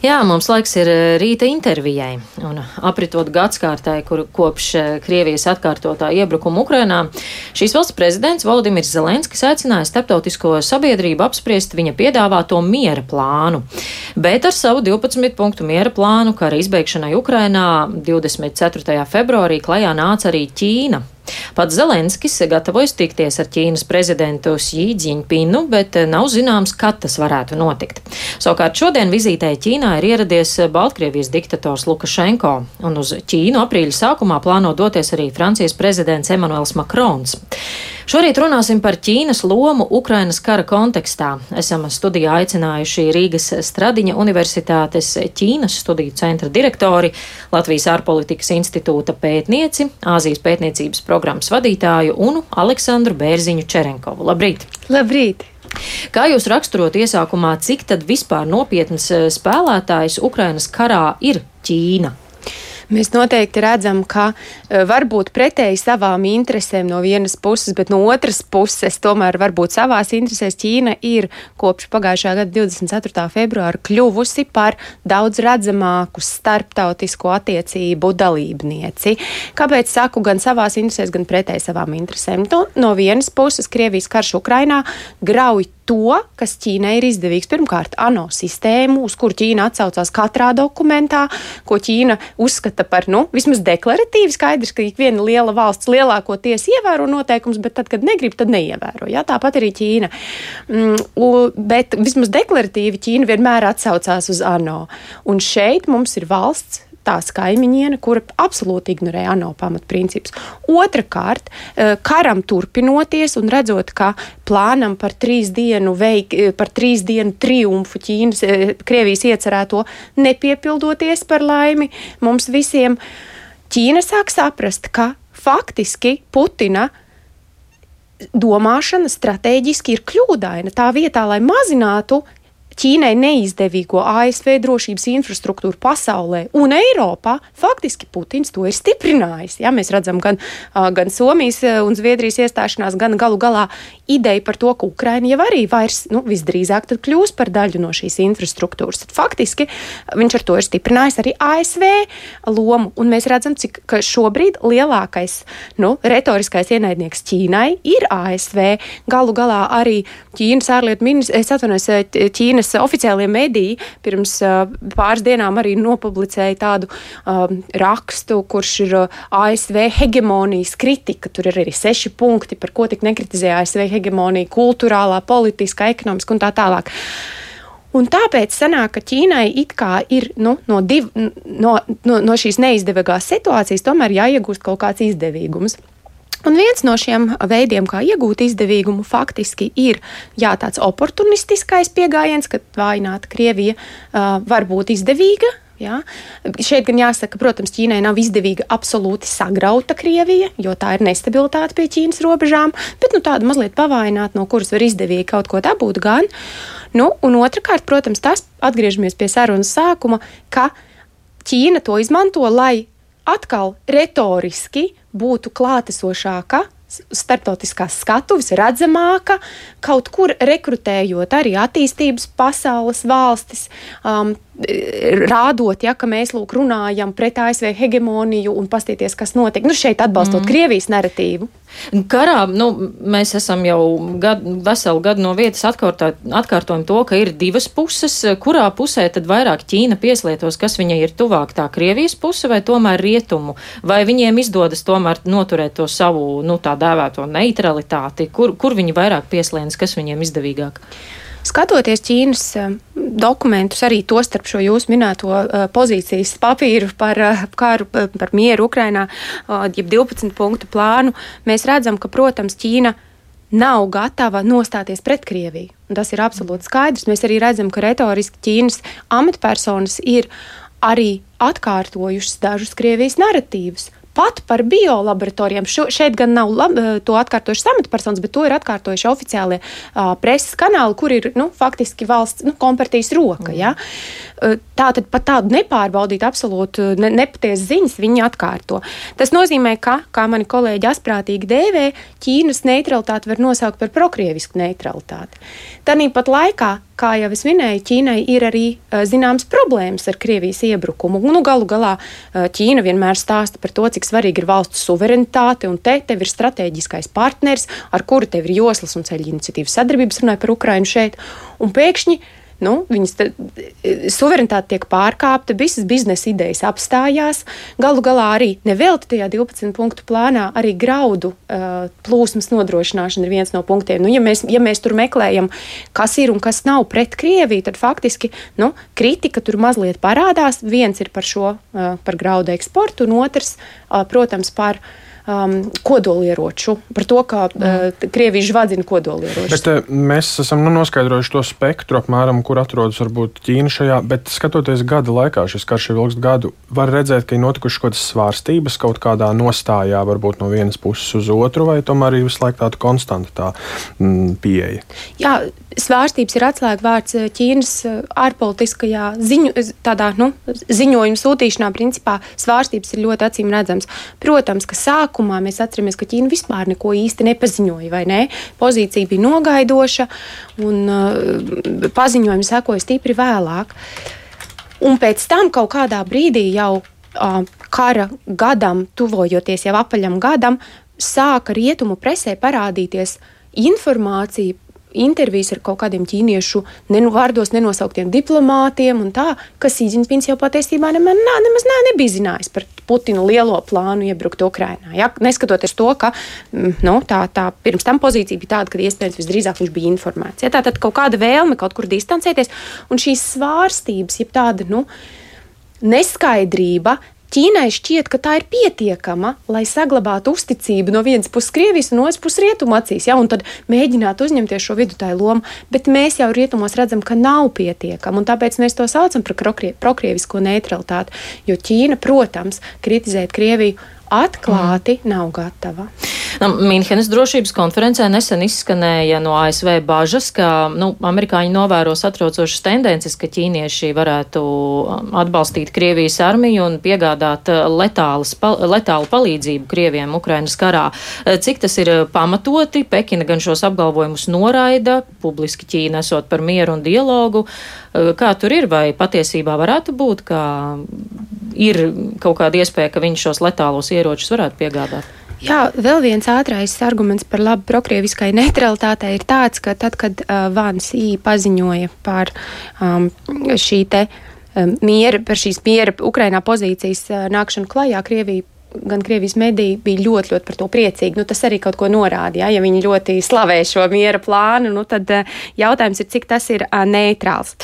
Jā, mums laiks ir eh, rīta intervijai. Un apritot gadskārtai, kur kopš eh, Krievijas atkārtotā iebrukuma Ukrainā, šīs valsts prezidents Valdimirs Zelenskis aicināja starptautisko sabiedrību apspriest viņa piedāvāto miera plānu. Bet ar savu 12 punktu miera plānu kara izbeigšanai Ukrainā 24. februārī klajā nāca arī Ķīna. Pats Zelenskis gatavojas tikties ar Ķīnas prezidentu Jinpingu, bet nav zināms, kad tas varētu notikt. Savukārt šodien vizītē Ķīnā ir ieradies Baltkrievijas diktators Lukašenko, un uz Ķīnu aprīļa sākumā plāno doties arī Francijas prezidents Emmanuels Makrons. Šorīt runāsim par Ķīnas lomu Ukrainas kara kontekstā. Esam studijā aicinājuši Rīgas Stradiņa Universitātes Ķīnas studiju centra direktori, Latvijas ārpolitikas institūta pētnieci, Āzijas pētniecības programmas vadītāju un Aleksandru Bērziņu Čerenkovu. Labrīt! Labrīt! Kā jūs raksturot iesākumā, cik tad vispār nopietnas spēlētājs Ukrainas karā ir Ķīna? Mēs noteikti redzam, ka uh, varbūt pretēji savām interesēm no vienas puses, bet no otras puses, tomēr varbūt savās interesēs Ķīna ir kopš pagājušā gada 24. februāra kļuvusi par daudz redzamāku starptautisko attiecību dalībnieci. Kāpēc saku gan savās interesēs, gan pretēji savām interesēm? Nu, no vienas puses, Krievijas karš Ukrainā grauj to, kas Ķīnai ir izdevīgs. Pirmkārt, ANO sistēmu, uz kuru Ķīna atsaucās katrā dokumentā, ko Ķīna uzskata par, nu, vismaz deklaratīvi skaidrs, ka ik viena liela valsts lielākoties ievēro noteikumus, bet tad, kad negrib, tad neievēro. Jā, tāpat arī Ķīna. Mm, bet vismaz deklaratīvi Ķīna vienmēr atsaucās uz ANO. Un šeit mums ir valsts tās kaimiņiene, kura absolūti ignorē ANO pamatprincipus. Otrakārt, eh, karam turpinoties un redzot, ka plānam par trīs dienu, veik, eh, par trīs dienu triumfu Ķīnas, eh, Krievijas iecerēto nepiepildoties par laimi, mums visiem Ķīna sāk saprast, ka faktiski Putina domāšana strateģiski ir kļūdaina. Tā vietā, lai mazinātu Ķīnai neizdevīgo ASV drošības infrastruktūru pasaulē un Eiropā, faktiski Putins to ir stiprinājis. Ja, mēs redzam gan, gan Somijas un Zviedrijas iestāšanās, gan galu galā ideja par to, ka Ukraina jau arī vairs nu, visdrīzāk kļūs par daļu no šīs infrastruktūras. Tad faktiski viņš ar to ir stiprinājis arī ASV lomu. Un mēs redzam, cik šobrīd lielākais nu, retoriskais ienaidnieks Ķīnai ir ASV. Galu galā arī Ķīnas ārlietu ministrs, es atvainojos, Ķīnas Ķīnas oficiālie mediji pirms pāris dienām arī nopublicēja tādu um, rakstu, kurš ir ASV hegemonijas kritika. Tur ir arī seši punkti, par ko tik nekritizēja ASV hegemonija - kultūrālā, politiskā, ekonomiskā un tā tālāk. Un tāpēc sanāk, ka Ķīnai it kā ir nu, no, div, no, no, no šīs neizdevīgās situācijas tomēr jāiegūst kaut kāds izdevīgums. Un viens no šiem veidiem, kā iegūt izdevīgumu, faktiski ir jā, tāds oportunistiskais pieejams, kad vājināta Krievija uh, var būt izdevīga. Ja? Šeit gan jāsaka, protams, Ķīnai nav izdevīga absolūti sagrauta Krievija, jo tā ir nestabilitāte pie Ķīnas robežām, bet nu, tāda mazliet pavaināta, no kuras var izdevīgi kaut ko dabūt gan. Nu, un otrkārt, protams, tas atgriežamies pie sarunas sākuma, ka Ķīna to izmanto, lai atkal retoriski būtu klātesošāka starptautiskās skatuves, redzamāka, kaut kur rekrutējot arī attīstības pasaules valstis, um, rādot, ja, ka mēs lūk runājam pret ASV hegemoniju un pastieties, kas notiek. Nu, šeit atbalstot mm. Krievijas narratīvu. Karā nu, mēs esam jau gad, veselu gadu no vietas atkārtot, atkārtojam to, ka ir divas puses. Kurā pusē tad vairāk Ķīna pieslietos, kas viņai ir tuvāk tā Krievijas puse vai tomēr rietumu? Vai viņiem izdodas tomēr noturēt to savu, nu, tā dēvēto neutralitāti? Kur, kur viņi vairāk pieslienas, kas viņiem izdevīgāk? Skatoties Ķīnas eh, dokumentus, arī to starp šo jūsu minēto eh, pozīcijas papīru par eh, kāru, par mieru Ukrainā, jeb 12 punktu plānu, mēs redzam, ka, protams, Ķīna nav gatava nostāties pret Krieviju. Tas ir absolūti skaidrs. Mēs arī redzam, ka retoriski Ķīnas amatpersonas ir arī atkārtojušas dažus Krievijas narratīvus pat par biolaboratorijām. Šeit gan nav lab, to atkārtojuši samita personas, bet to ir atkārtojuši oficiālie uh, preses kanāli, kur ir nu, faktiski valsts nu, kompartijas roka. Mm. Ja? Tā tad pat tādu nepārbaudītu, absolūti ne, nepatiesu ziņas viņi atkārto. Tas nozīmē, ka, kā mani kolēģi asprātīgi dēvē, Ķīnas neutralitāti var nosaukt par prokrievisku neutralitāti. Tāpat laikā, kā jau es minēju, Ķīnai ir arī zināmas problēmas ar Krievijas iebrukumu. Nu, galu galā Ķīna vienmēr stāsta par to, cik svarīga ir valsts suverenitāte, un te tev ir strateģiskais partners, ar kuru tev ir joslas un ceļu iniciatīvas sadarbības, runāja par Ukrainu šeit. Un pēkšņi nu, viņas te, suverenitāte tiek pārkāpta, visas biznesa idejas apstājās. Galu galā arī nevelti tajā 12 punktu plānā arī graudu uh, plūsmas nodrošināšana ir viens no punktiem. Nu, ja, mēs, ja mēs tur meklējam, kas ir un kas nav pret Krieviju, tad faktiski nu, kritika tur mazliet parādās. Viens ir par šo, uh, par graudu eksportu, un otrs, uh, protams, par uh, um, kodolieroču, par to, kā uh, Krievija žvadzina kodolieročus. Bet uh, mēs esam nu, noskaidrojuši to spektru, apmēram, kur atrodas varbūt Ķīna šajā, bet skatoties gada laikā, šis karš ir ilgst gadu, var redzēt, ka ir notikušas kaut kādas svārstības kaut kādā nostājā, varbūt no vienas puses uz otru, vai tomēr ir visu laiku tāda konstanta tā mm, pieeja. Jā, svārstības ir atslēgvārds uh, Ķīnas uh, ārpolitiskajā ziņu, tādā, nu, ziņojuma sūtīšanā. Principā svārstības ir ļoti acīm redzams. Protams, ka sākumā mēs atceramies, ka Ķīna vispār neko īsti nepaziņoja, vai ne? Pozīcija bija nogaidoša, un uh, paziņojumi sekoja stipri vēlāk. Un pēc tam kaut kādā brīdī jau uh, kara gadam, tuvojoties jau apaļam gadam, sāka rietumu presē parādīties informācija intervijas ar kaut kādiem ķīniešu nenu, vārdos nenosauktiem diplomātiem, un tā, ka Sīdzinpins jau patiesībā nemaz, nemaz nā, nebija zinājis par Putina lielo plānu iebrukt Ukrajinā. Ja? Neskatoties to, ka mm, nu, tā, tā pirms tam pozīcija bija tāda, ka iespējams visdrīzāk viņš bija informēts. Ja? Tā tad kaut kāda vēlme kaut kur distancēties, un šīs svārstības, jeb tāda nu, neskaidrība Ķīnai šķiet, ka tā ir pietiekama, lai saglabātu uzticību no vienas puses Krievijas un otras puses rietumu acīs, ja, un tad mēģināt uzņemties šo vidutāju lomu. Bet mēs jau rietumos redzam, ka nav pietiekama, un tāpēc mēs to saucam par prokrievisko neutralitāti. Jo Ķīna, protams, kritizēt Krieviju atklāti mm. nav gatava. Nu, Mīnhenes drošības konferencē nesen izskanēja no ASV bažas, ka nu, amerikāņi novēro satraucošas tendences, ka ķīnieši varētu um, atbalstīt Krievijas armiju un piegādāt uh, letālas, letālu palīdzību Krieviem Ukrainas karā. Uh, cik tas ir uh, pamatoti? Pekina gan šos apgalvojumus noraida, publiski Ķīna esot par mieru un dialogu. Kā tur ir? Vai patiesībā varētu būt, ka ir kaut kāda iespēja, ka viņš šos letālos ieročus varētu piegādāt? Jā, vēl viens ātrais arguments par labu prokrieviskai neutralitātei ir tāds, ka tad, kad uh, Vāns Ī paziņoja par um, šī te um, miera, par šīs miera Ukrainā pozīcijas uh, nākšanu klajā, Krievija gan Krievijas mediji bija ļoti, ļoti par to priecīgi. Nu, tas arī kaut ko norāda. Ja, ja viņi ļoti slavē šo miera plānu, nu, tad uh, jautājums ir, cik tas ir uh, neitrāls.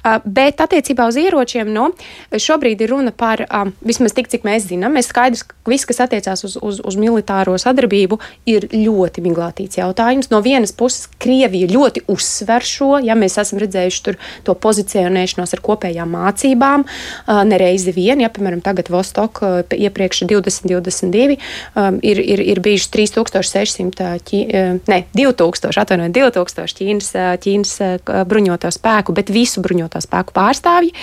Uh, bet attiecībā uz ieročiem, nu, šobrīd ir runa par, vismaz tik, cik mēs zinām, mēs skaidrs, ka viss, kas attiecās uz, uz, uz militāro sadarbību, ir ļoti miglātīts jautājums. No vienas puses, Krievija ļoti uzsver šo, ja mēs esam redzējuši to pozicionēšanos ar kopējām mācībām, nereizi vien, ja, piemēram, tagad Vostok iepriekš 20 2022 um, ir, ir, ir bijuši 3600, ķī, uh, ne, 2000, atvainojiet, 2000 Ķīnas, uh, Ķīnas uh, bruņoto spēku, bet visu bruņoto spēku pārstāvji.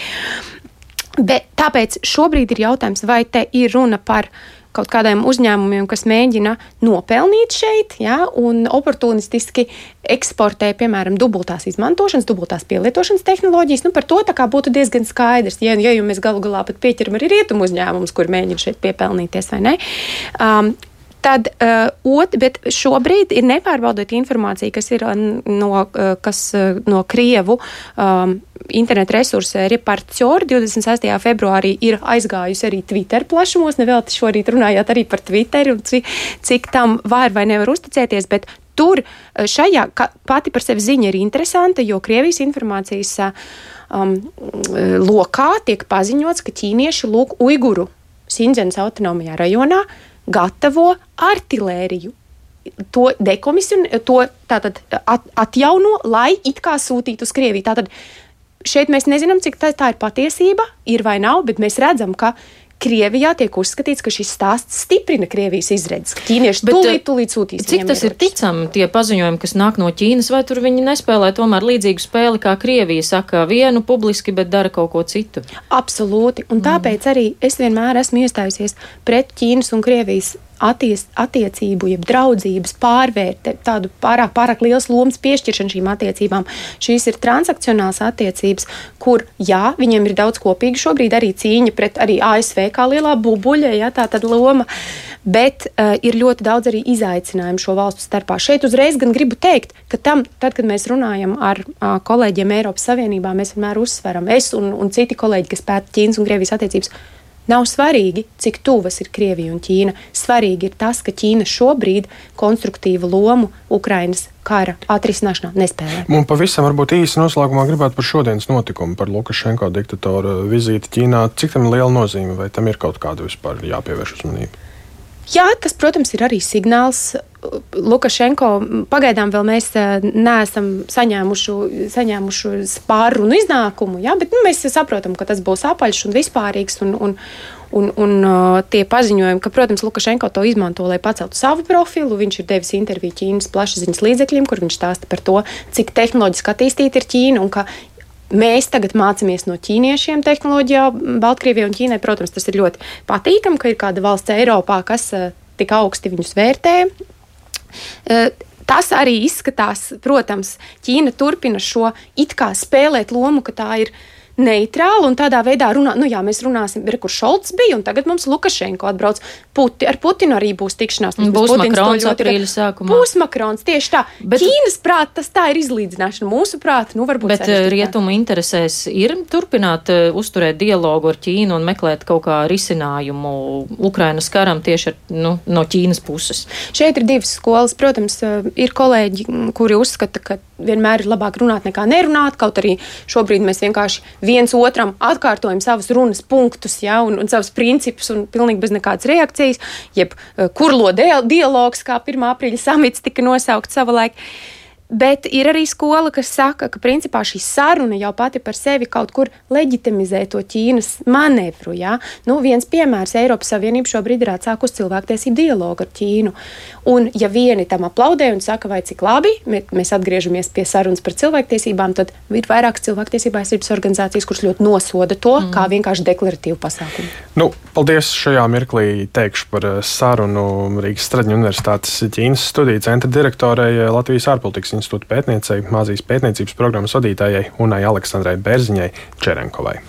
Bet, tāpēc šobrīd ir jautājums, vai te ir runa par kaut kādiem uzņēmumiem, kas mēģina nopelnīt šeit, ja, un oportunistiski eksportē, piemēram, dubultās izmantošanas, dubultās pielietošanas tehnoloģijas. Nu, par to būtu diezgan skaidrs. Ja, ja jau mēs galu galā pat pieķeram arī rietumu uzņēmumus, kur mēģina šeit piepelnīties, vai ne? Um, Tad, uh, ot, bet šobrīd ir nepārbaudīta informācija, kas ir uh, no, uh, kas, no Krievu um, interneta resursa Repartiori 26. februārī ir aizgājusi arī Twitter plašumos. Nevēlti šorīt runājāt arī par Twitter un cik, cik tam var vai nevar uzticēties, bet tur šajā pati par sevi ziņa ir interesanta, jo Krievijas informācijas um, lokā tiek paziņots, ka ķīnieši lūk Uiguru Sindzens autonomajā rajonā gatavo artilēriju. To dekomisiju, to tātad at, atjauno, lai it kā sūtītu uz Krieviju. Tātad šeit mēs nezinām, cik tā, tā ir patiesība, ir vai nav, bet mēs redzam, ka Krievijā tiek uzskatīts, ka šis stāsts stiprina Krievijas izredzes, ķīnieši Bet, tūlīt, tūlīt sūtīs. Cik tas ir ticami, tie paziņojumi, kas nāk no Ķīnas, vai tur viņi nespēlē tomēr līdzīgu spēli, kā Krievija saka vienu publiski, bet dara kaut ko citu? Absolūti, un tāpēc arī es vienmēr esmu iestājusies pret Ķīnas un Krievijas atties, attiecību, jeb draudzības pārvērte, tādu pārāk, pārāk liels lomas piešķiršanu šīm attiecībām. Šīs ir transakcionāls attiecības, kur, jā, viņiem ir daudz kopīgi šobrīd arī cīņa pret arī ASV kā lielā bubuļa, ja tā tad loma, bet uh, ir ļoti daudz arī izaicinājumu šo valstu starpā. Šeit uzreiz gan gribu teikt, ka tam, tad, kad mēs runājam ar uh, kolēģiem Eiropas Savienībā, mēs vienmēr uzsveram, es un, un citi kolēģi, kas pēta Ķīnas un Krievijas attiecības, Nav svarīgi, cik tuvas ir Krievija un Ķīna. Svarīgi ir tas, ka Ķīna šobrīd konstruktīvu lomu Ukrainas kara atrisināšanā nespēlē. Un pavisam varbūt īsi noslēgumā gribētu par šodienas notikumu, par Lukašenko diktatora vizīti Ķīnā. Cik tam ir liela nozīme, vai tam ir kaut kāda vispār jāpievērš uzmanība? Jā, tas, protams, ir arī signāls. Lukašenko pagaidām vēl mēs eh, neesam saņēmuši, saņēmuši pārunu iznākumu, jā, bet nu, mēs saprotam, ka tas būs apaļš un vispārīgs. Un, un, Un, un uh, tie paziņojumi, ka, protams, Lukašenko to izmanto, lai paceltu savu profilu. Viņš ir devis interviju Ķīnas plašsaziņas līdzekļiem, kur viņš stāsta par to, cik tehnoloģiski attīstīta ir Ķīna un ka Mēs tagad mācāmies no ķīniešiem tehnoloģijā, Baltkrievijai un Ķīnai. Protams, tas ir ļoti patīkami, ka ir kāda valsts Eiropā, kas eh, tik augsti viņus vērtē. Tas arī izskatās, protams, Ķīna turpina šo it kā spēlēt lomu, ka tā ir neitrāli un tādā veidā runā, nu jā, mēs runāsim, ir, kur Šolts bija, un tagad mums Lukašenko atbrauc. Puti, ar Putinu arī būs tikšanās. Būs Makrons aprīļa sākumā. Būs Makrons, tieši tā. Bet, Ķīnas prāt, tas tā ir izlīdzināšana. Mūsu prāt, nu varbūt. Bet eh, rietumu interesēs ir turpināt uh, uzturēt dialogu ar Ķīnu un meklēt kaut kā risinājumu Ukrainas karam tieši ar, nu, no Ķīnas puses. Šeit ir divas skolas. Protams, uh, ir kolēģi, kuri uzskata, ka vienmēr ir labāk runāt nekā nerunāt, kaut arī šobrīd mēs vienkārši viens otram atkārtojam savus runas punktus, ja, un, un savus principus, un pilnīgi bez nekādas reakcijas, jeb uh, kurlo dialogs, kā 1. aprīļa samits tika nosaukts savulaik. Bet ir arī skola, kas saka, ka principā šī saruna jau pati par sevi kaut kur leģitimizē to Ķīnas manevru. Ja? Nu, viens piemērs - Eiropas Savienība šobrīd ir atsākusi cilvēktiesību dialogu ar Ķīnu. Un, ja vieni tam aplaudē un saka, vai cik labi mēs atgriežamies pie sarunas par cilvēktiesībām, tad ir vairākas cilvēktiesību aizsardzības organizācijas, kuras ļoti nosoda to mm. kā vienkārši deklaratīvu pasākumu. Nu, paldies šajā mirklī teikšu par eh, sarunu Rīgas Straģņu Universitātes Ķīnas studiju centra direktorei Latvijas ārpolitikas institūta pētniecei, Māzijas pētniecības programmas vadītājai Unai Aleksandrai Bērziņai Čerenkovai.